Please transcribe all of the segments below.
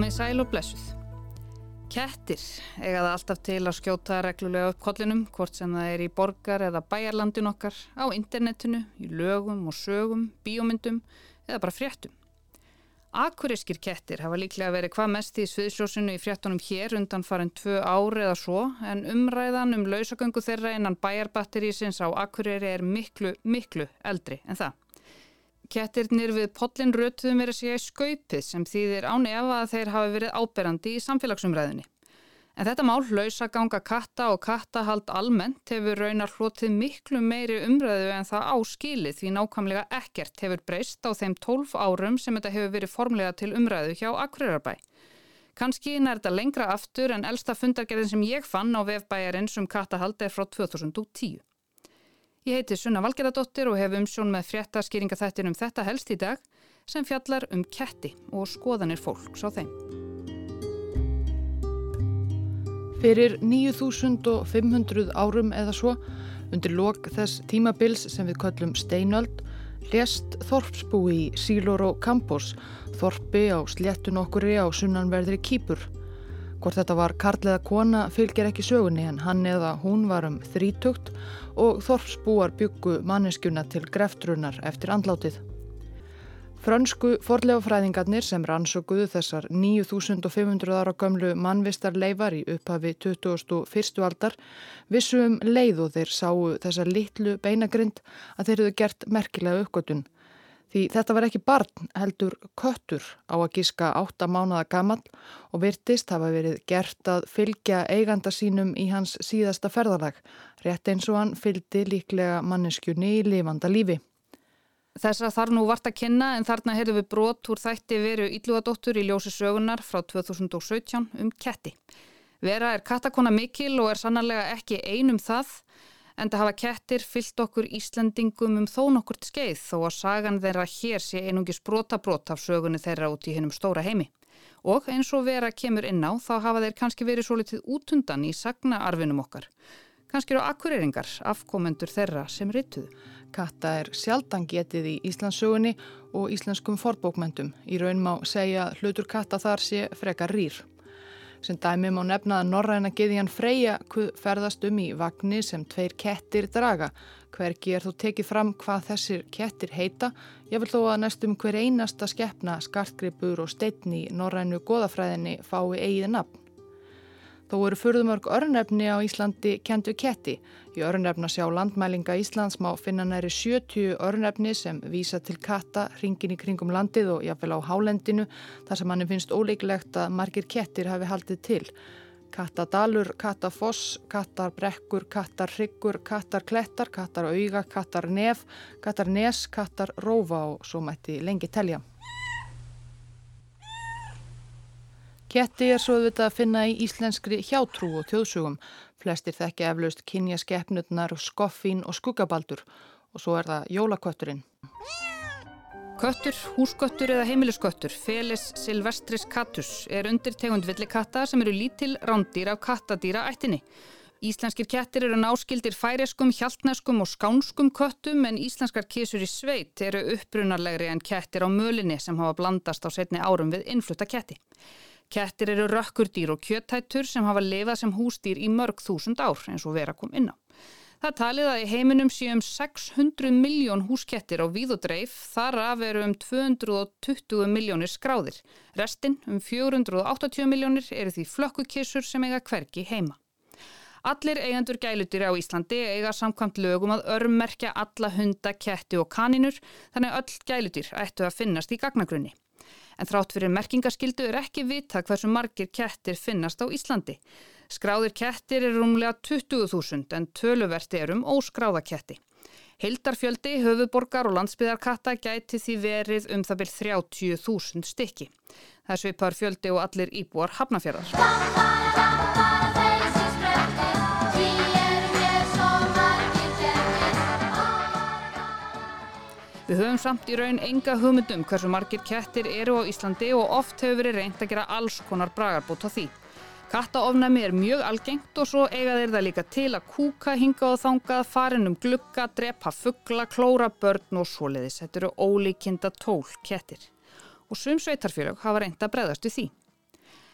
Komið sæl og blessuð. Kettir eiga það alltaf til að skjóta reglulega upp kollinum, hvort sem það er í borgar eða bæjarlandin okkar, á internetinu, í lögum og sögum, bíómyndum eða bara fréttum. Akuriskir kettir hafa líklega verið hvað mest í sviðsjósinu í fréttunum hér undan farin tvö ári eða svo en umræðan um lausagöngu þeirra innan bæjarbatterísins á Akureyri er miklu, miklu eldri en það. Kettirnir við pollin rötuðum verið sér í skaupið sem þýðir án efa að þeir hafi verið áberandi í samfélagsumræðinni. En þetta mál lausa ganga katta og kattahald almennt hefur raunar hlotið miklu meiri umræðu en það áskilið því nákvæmlega ekkert hefur breyst á þeim 12 árum sem þetta hefur verið formlega til umræðu hjá Akureyrbæ. Kanski er þetta lengra aftur en elsta fundargerðin sem ég fann á vefbæjarins um kattahald er frá 2010. Ég heiti Sunna Valgeradóttir og hef umsjón með fréttaskýringa þettir um þetta helst í dag sem fjallar um ketti og skoðanir fólks á þeim. Fyrir 9500 árum eða svo, undir lok þess tímabils sem við köllum steinöld, lest Þorpsbúi í Sílor og Kampos, Þorpi á sléttun okkuri á sunnanverðri Kýpur. Hvort þetta var Karl eða kona fylgir ekki sögunni en hann eða hún var um þrítugt og þorfsbúar byggu manneskjuna til greftrunar eftir andlátið. Frönsku forlegafræðingarnir sem rannsökuðu þessar 9500 ára gömlu mannvistar leifar í upphafi 2001. aldar vissu um leið og þeir sáu þessar litlu beinagrind að þeir hefðu gert merkilega uppgötun. Því þetta var ekki barn heldur köttur á að gíska átta mánada gammal og virtist hafa verið gert að fylgja eiganda sínum í hans síðasta ferðarlag, rétt eins og hann fylgdi líklega manneskjunni í lifanda lífi. Þessa þar nú vart að kynna en þarna heyrðum við brot úr þætti veru Íllugadóttur í ljósi sögunar frá 2017 um ketti. Vera er kattakona mikil og er sannarlega ekki einum það en það hafa kettir fyllt okkur Íslandingum um þó nokkur skeið þó að sagan þeirra hér sé einungis brotabrót af sögunni þeirra út í hennum stóra heimi. Og eins og vera kemur inn á þá hafa þeir kannski verið svo litið útundan í sagnaarfinum okkar. Kannski eru akkureringar afkomendur þeirra sem rituðu. Katta er sjaldan getið í Íslandsögunni og íslenskum forbókmyndum. Í raun má segja hlutur katta þar sé frekar rýr. Sem dæmi má nefna að norræna geðjan Freyja ferðast um í vagnni sem tveir kettir draga. Hvergi er þú tekið fram hvað þessir kettir heita. Ég vil þó að næstum hver einasta skeppna, skartgripur og steitni í norrænu goðafræðinni fái eigið nafn. Þó eru fyrðumörg örnefni á Íslandi kentu ketti. Í örnefna sjá landmælinga Íslands má finna næri 70 örnefni sem vísa til katta hringin í kringum landið og jáfnvel á hálendinu þar sem manni finnst óleiklegt að margir kettir hafi haldið til. Kattadalur, kattafoss, kattarbrekkur, kattarryggur, kattarklettar, kattarauga, kattarnef, kattarnes, kattarrófa og svo mætti lengi telja. Ketti er svo auðvitað að finna í íslenskri hjátrú og þjóðsugum. Flestir þekki eflaust kynja skeppnutnar, skoffín og skuggabaldur og svo er það jólakötturinn. Köttur, húsköttur eða heimilisköttur, Felis silvestris katus, er undir tegund villikatta sem eru lítil rándýr af kattadýra ættinni. Íslenskir kettir eru náskildir færeskum, hjaltneskum og skánskum köttum en íslenskar kísur í sveit eru upprunarlegri en kettir á mölinni sem hafa blandast á setni árum við innflutta ketti. Kettir eru rökkurdýr og kjöttættur sem hafa lifað sem hústýr í mörg þúsund ár eins og vera kom inn á. Það talið að í heiminum séum 600 miljón húskettir á víð og dreif, þar af eru um 220 miljónir skráðir. Restinn, um 480 miljónir, eru því flökkukissur sem eiga hverki heima. Allir eigendur gælutýri á Íslandi eiga samkvæmt lögum að örmerkja alla hunda, ketti og kaninur, þannig öll gælutýr ættu að finnast í gagnagrunni. En þrátt fyrir merkingaskildu er ekki vita hversu margir kettir finnast á Íslandi. Skráðir kettir er rúmlega 20.000 en töluvert er um óskráða ketti. Hildarfjöldi, höfuborgar og landsbyðarkatta gæti því verið um það byrð 30.000 stykki. Það svipar fjöldi og allir íbúar hafnafjörðar. Við höfum samt í raun enga hugmyndum hversu margir kettir eru á Íslandi og oft hefur verið reynd að gera alls konar bragarbót á því. Kattaofnæmi er mjög algengt og svo eiga þeir það líka til að kúka, hinga og þangað, farin um glugga, drepa fuggla, klóra börn og svoleiðis. Þetta eru ólíkinda tól kettir. Og sum sveitarfélög hafa reynd að bregðast við því.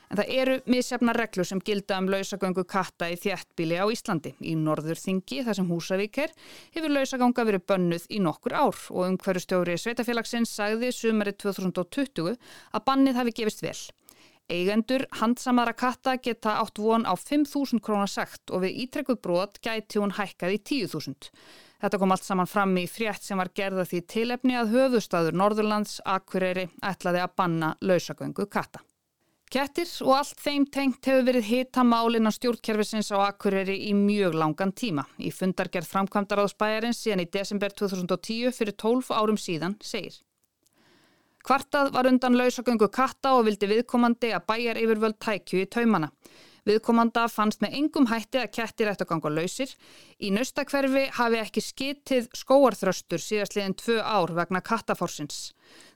En það eru misjafna reglur sem gilda um lausagöngu katta í þjættbíli á Íslandi. Í norður þingi, þar sem Húsavík er, hefur lausaganga verið bönnuð í nokkur ár og um hverju stjóri Sveitafélagsins sagði sumari 2020 að bannið hafi gefist vel. Eigendur handsamara katta geta átt von á 5.000 krónar segt og við ítrekkuð brot gæti hún hækkað í 10.000. Þetta kom allt saman fram í frétt sem var gerða því tilefni að höfustadur Norðurlands Akureyri ætlaði að banna lausagöngu katta. Kettir og allt þeim tengt hefur verið hita málinn á stjórnkerfisins á Akureyri í mjög langan tíma. Í fundargerð framkvæmdar á spæjarins síðan í desember 2010 fyrir 12 árum síðan segir. Kvartað var undan lausagöngu katta og vildi viðkomandi að bæjar yfirvöld tækju í taumana. Viðkomanda fannst með engum hætti að kettir ætti að ganga lausir. Í naustakverfi hafi ekki skitið skóarþröstur síðastliðin tvö ár vegna kattaforsins.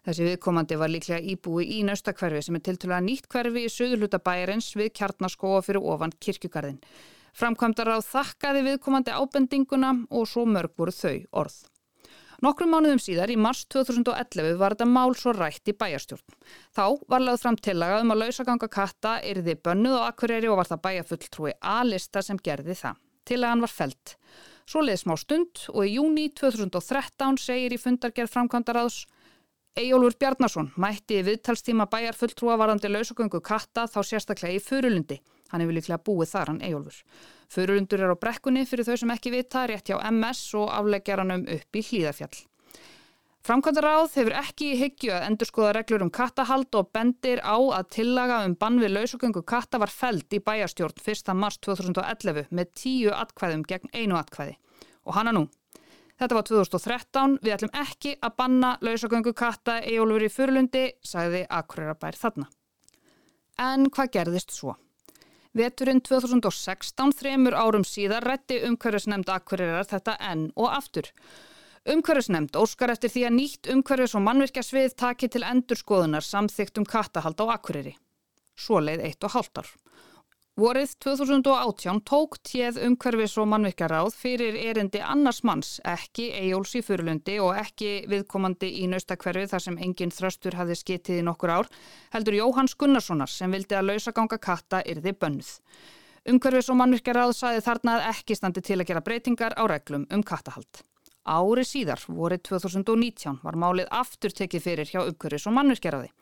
Þessi viðkomandi var líklega íbúi í naustakverfi sem er tiltúlega nýtt hverfi í söðurluta bæjarins við kjarnaskóa fyrir ofan kirkjugarðin. Framkvæmdar á þakkaði viðkomandi ábendinguna og svo mörg voru þau orð. Nokkrum mánuðum síðar í mars 2011 var þetta mál svo rætt í bæjarstjórn. Þá var lagð fram tillaga um að lausaganga katta yrði bönnuð á akkurýri og var það bæjarfulltrúi A-lista sem gerði það. Tillagan var felt. Svo leiði smá stund og í júni 2013 segir í fundargerð framkvæmdaráðs Ejólfur Bjarnason mætti viðtalstíma bæjarfulltrúa varðandi lausagöngu katta þá sérstaklega í Furulundi. Hann hefur líklega búið þar hann Ejólfur. Förurundur er á brekkunni fyrir þau sem ekki vita rétt hjá MS og afleggjaranum upp í hlýðafjall. Framkvæmdaráð hefur ekki í hyggju að endur skoða reglur um kattahald og bendir á að tillaga um bann við lausugöngu katta var feld í bæjarstjórn 1. mars 2011 með tíu atkvæðum gegn einu atkvæði. Og hana nú. Þetta var 2013, við ætlum ekki að banna lausagöngu katta í Ólfur í Furlundi, sagði Akureyra þarna. En hvað gerðist svo? Veturinn 2016, þremur árum síðar, rætti umhverfisnemnd Akureyrar þetta enn og aftur. Umhverfisnemnd óskar eftir því að nýtt umhverfis- og mannvirkjasvið taki til endurskoðunar samþygt um kattahald á Akureyri. Svo leið eitt og hálft ár. Vorið 2018 tók tjeð umhverfis og mannvirkjaráð fyrir erindi annars manns, ekki Eyjóls í Furulundi og ekki viðkomandi í naustakverfi þar sem engin þröstur hafði skitið í nokkur ár, heldur Jóhanns Gunnarssonar sem vildi að lausaganga katta yrði bönnuð. Umhverfis og mannvirkjaráð saði þarna að ekki standi til að gera breytingar á reglum um kattahald. Ári síðar, vorið 2019, var málið aftur tekið fyrir hjá umhverfis og mannvirkjaráði.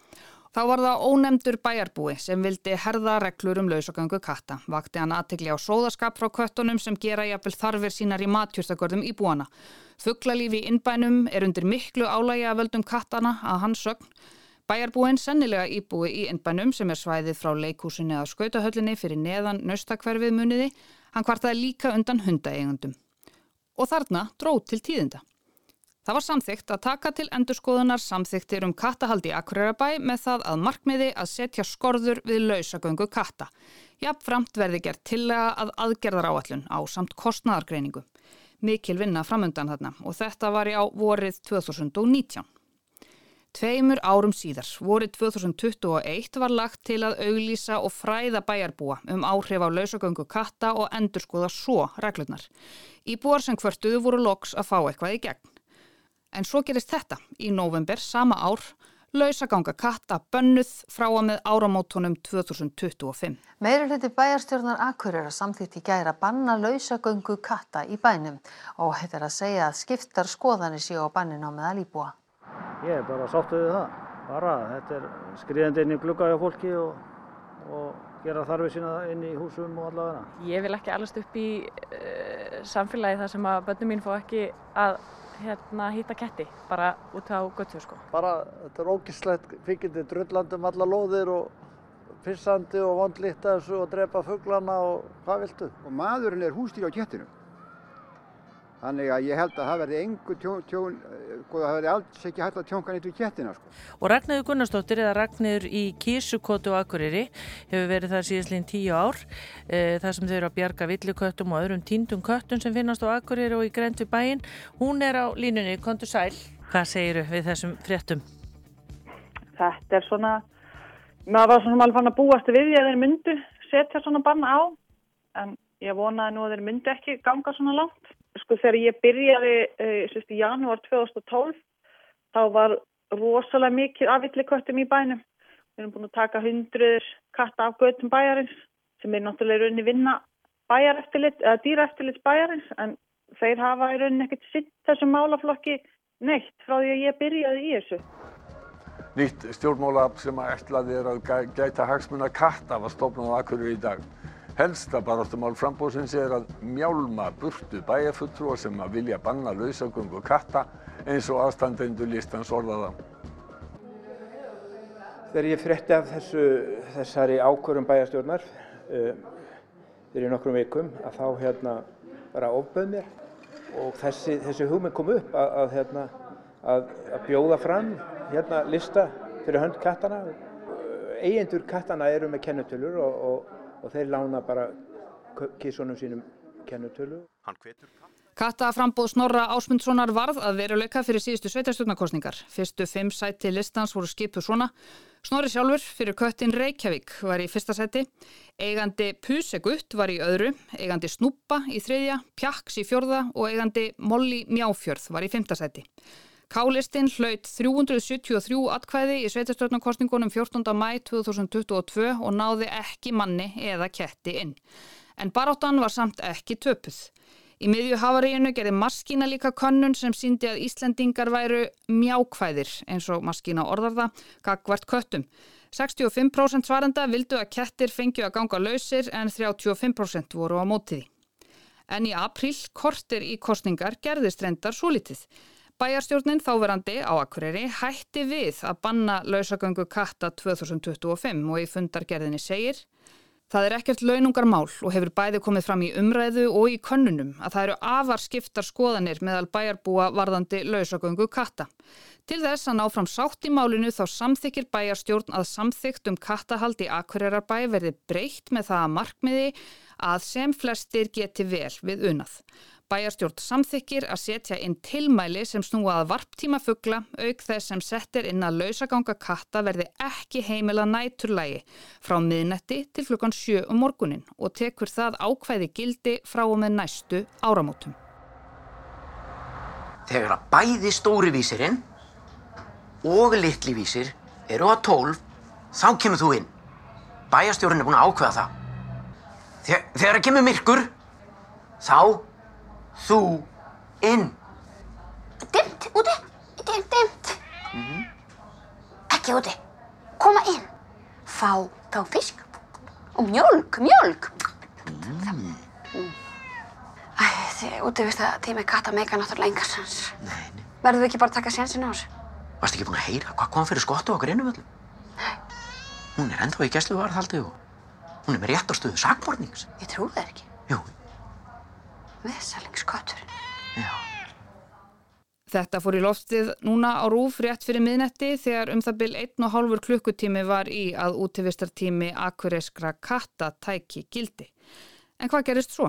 Þá var það ónemdur bæjarbúi sem vildi herða reglur um lausagöngu katta. Vakti hann aðtegli á sóðaskap frá köttunum sem gera jafnvel þarfir sínar í matjúrstagörðum í búana. Fugglalífi í innbænum er undir miklu álægi að völdum kattana að hans sögn. Bæjarbúin sennilega íbúi í innbænum sem er svæðið frá leikúsinni að skautahöllinni fyrir neðan nöstakverfið muniði. Hann kvartaði líka undan hundaegundum. Og þarna dróð til tíðinda. Það var samþygt að taka til endurskoðunar samþygtir um kattahaldi Akureyrabæ með það að markmiði að setja skorður við lausagöngu katta. Jafnframt verði gert tillega að aðgerðar áallun á samt kostnadargreiningu. Mikil vinna framöndan þarna og þetta var í á vorið 2019. Tveimur árum síðar, vorið 2021, var lagt til að auglýsa og fræða bæjarbúa um áhrif á lausagöngu katta og endurskoða svo reglurnar. Íbúar sem hvertuðu voru loks að fá eitthvað í gegn. En svo gerist þetta í november sama ár, lausaganga katta bönnuð frá að með áramótonum 2025. Meiri hluti bæjarstjórnar Akureyra samþýtt í gæra banna lausagöngu katta í bænum og þetta er að segja að skiptar skoðanir séu á bannin á meðal íbúa. Ég er bara sáttuð við það. Bara þetta er skriðandi inn í glugga hjá fólki og, og gera þarfið sína inn í húsum og allavega. Ég vil ekki allast upp í uh, samfélagi þar sem að börnum mín fá ekki að hérna hýtta ketti bara út á göttu sko. Bara þetta er ógislegt fyrkindi drullandum alla lóðir og pissandi og vondlíta þessu og drepa fugglana og hvað viltu? Og maðurinn er hústýri á kettinu. Þannig að ég held að það verði engu tjón, tjón sko það verði alls ekki hægt að tjónka nýtt úr kettina sko. Og Ragnæður Gunnarsdóttir eða Ragnæður í Kísukótu og Akureyri hefur verið þar síðastlegin tíu ár e, þar sem þau eru að bjarga villiköttum og öðrum tíndum köttum sem finnast á Akureyri og í Grentu bæin. Hún er á línunni, kontur sæl. Hvað segiru við þessum fréttum? Þetta er svona, maður var svona alveg fann að búast við því að þeir myndu setja svona banna á en ég vonaði nú að þeir myndu ekki ganga svona langt sko þegar ég byrjaði uh, í janúar 2012 þá var rosalega mikið afvilliköttum í bænum Við erum búin að taka hundruður katta af göttum bæjarins sem er náttúrulega í rauninni vinna bæjareftillit eða dýraeftillit bæjarins en þeir hafa í rauninni ekkert sitt þessum málaflokki neitt frá því að ég byrjaði í þessu. Nýtt stjórnmála sem að ætlaði er að gæta hagsmuna katta var stofnað á Akureyri í dag. Helsta baráttumál frambóðsins er að mjálma burtu bæjarfulltrúa sem vilja banna lausagöngu katta eins og aðstandendur listans orðaða. Þegar ég frétti af þessu, þessari ákvörum bæjarstjórnar um, fyrir nokkrum vikum að þá hérna bara ofböð mér og þessi, þessi hugmynd kom upp að, að, hérna, að, að bjóða fram hérna lista fyrir hönd kattana. Eigendur kattana eru með kennutölur og, og, og þeir lána bara kísunum sínum kennutölu. Kattaframbóð Snorra Ásmundssonar varð að veruleika fyrir síðustu sveitarstjórnarkostningar. Fyrstu fimm sæti listans voru skipuð svona. Snorri sjálfur fyrir köttin Reykjavík var í fyrsta sæti. Eigandi Pusegutt var í öðru. Eigandi Snúpa í þriðja, Pjaks í fjörða og eigandi Molli Mjáfjörð var í fymta sæti. Kálistinn hlaut 373 atkvæði í sveitarstjórnarkostningunum 14. mæ 2022 og náði ekki manni eða ketti inn. En baróttan var samt ekki töpuð. Í miðju havaríinu gerði maskína líka könnun sem síndi að Íslendingar væru mjákvæðir eins og maskína orðarða gagvart köttum. 65% svarenda vildu að kettir fengju að ganga lausir en 35% voru á mótiði. En í april kortir í kostningar gerðist reyndar svo litið. Bæjarstjórnin þáverandi á Akureyri hætti við að banna lausagöngu katta 2025 og í fundargerðinni segir Það er ekkert launungar mál og hefur bæði komið fram í umræðu og í könnunum að það eru afar skiptar skoðanir meðal bæjarbúa varðandi lausagöngu katta. Til þess að ná fram sátt í málinu þá samþykir bæjarstjórn að samþykt um kattahald í Akureyrar verði breytt með það að markmiði að sem flestir geti vel við unað. Bæjarstjórn samþykir að setja inn tilmæli sem snúa að varptíma fuggla auk þess sem settir inn að lausaganga katta verði ekki heimila næturlægi frá miðnetti til klukkan 7 um morgunin og tekur það ákvæði gildi frá og með næstu áramótum. Þegar að bæði stóri vísirinn og litli vísir eru að tólf, þá kemur þú inn. Bæjarstjórn er búin að ákveða það. Þegar, það kemur myrkur, þá þú inn. Dimt, úti, dimt, dimt. Mm -hmm. Ekki úti, koma inn. Fá þá fisk og mjölk, mjölk. Mm. Æ, þið úti veist að tími katta meika náttúrulega engar sans. Nei, nei. Verður við ekki bara að taka sénsinn á þessu? Varst ekki búin að heyra hvað kom fyrir skottu á grinnum öllum? Nei. Hún er ennþá í gæsluvarðhaldi og hún er með réttarstöðu sakbornings. Ég trú það ekki. Jú. Viðsælingskotturinn. Já. Þetta fór í loftið núna á rúf rétt fyrir miðnetti þegar um það byl einn og hálfur klukkutími var í að útivistartími akureyskra katta tæki gildi. En hvað gerist svo?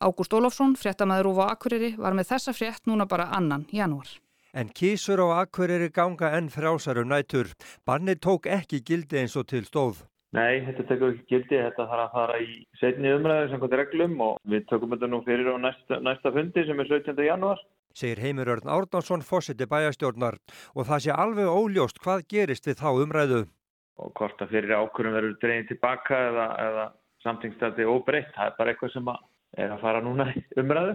Ágúst Ólofsson, fréttamaður rúf á Akureyri, var með þessa frétt núna bara annan janúar. En kísur á Akureyri ganga enn frjásarum nætur. Banni tók ekki gildi eins og til stóð. Nei, þetta tekur ekki gildi, þetta þarf að fara í setni umræðu hvað reglum og við tökum þetta nú fyrir á næsta, næsta fundi sem er 17. janúar. Segir Heimir Örn Árnarsson fósiti bæjastjórnar og það sé alveg óljóst hvað gerist við þá umræðu. Og hvort að fyrir ákvörum verður dreyin tilbaka eða, eða samtingstætti óbreytt, það er bara eitthvað sem að er að fara núna í umræðu.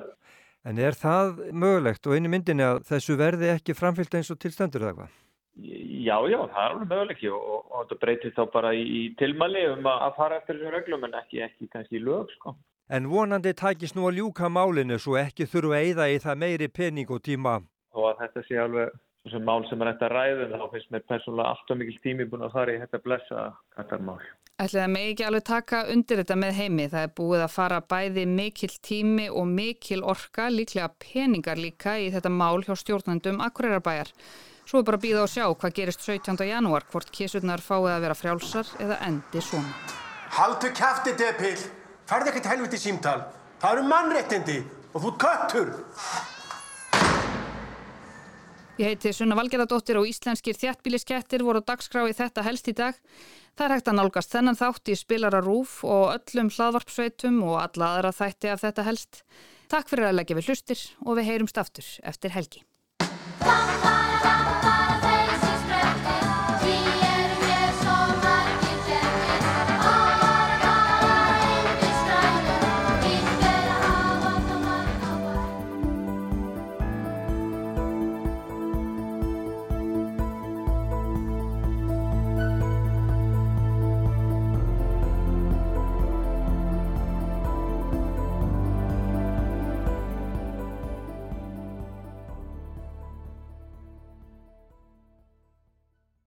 En er það mögulegt og einu myndinni að þessu verði ekki framfyllt eins og tilstendur eða hvað? Já, já, það er alveg möguleiki og, og, og þetta breytir þá bara í, í tilmæli um að, að fara eftir þessum reglum en ekki, ekki kannski í lög, sko. En vonandi tækist nú að ljúka málinu svo ekki þurfu að eyða í það meiri pening og tíma. Og að þetta sé alveg sem mál sem er eftir að ræðu þá finnst mér persónulega allt og mikil tími búin að fara í þetta blessa kattarmál. Ætli það með ekki alveg taka undir þetta með heimi. Það er búið að fara bæði mikil tími og mikil orka, líklega peningar líka í þetta mál hjá stjórnandum Akureyrbæjar. Svo er bara að býða og sjá hvað gerist 17. janúar, hvort kísurnar fáið að vera frjálsar eða endi svona. Haldu kæfti, Depill! Færði ekkert helviti símtal. Það eru mannréttindi og þú köttur! Ég heiti Sunna Valgerðardóttir og íslenskir þjættbíliskettir voru dagskrái þetta helst í dag. Það er hægt að nálgast þennan þátt í spilara rúf og öllum hlaðvarpsveitum og alla aðra þætti af þetta helst. Takk fyrir að leggja við hlustir og við heyrumst aftur eftir helgi.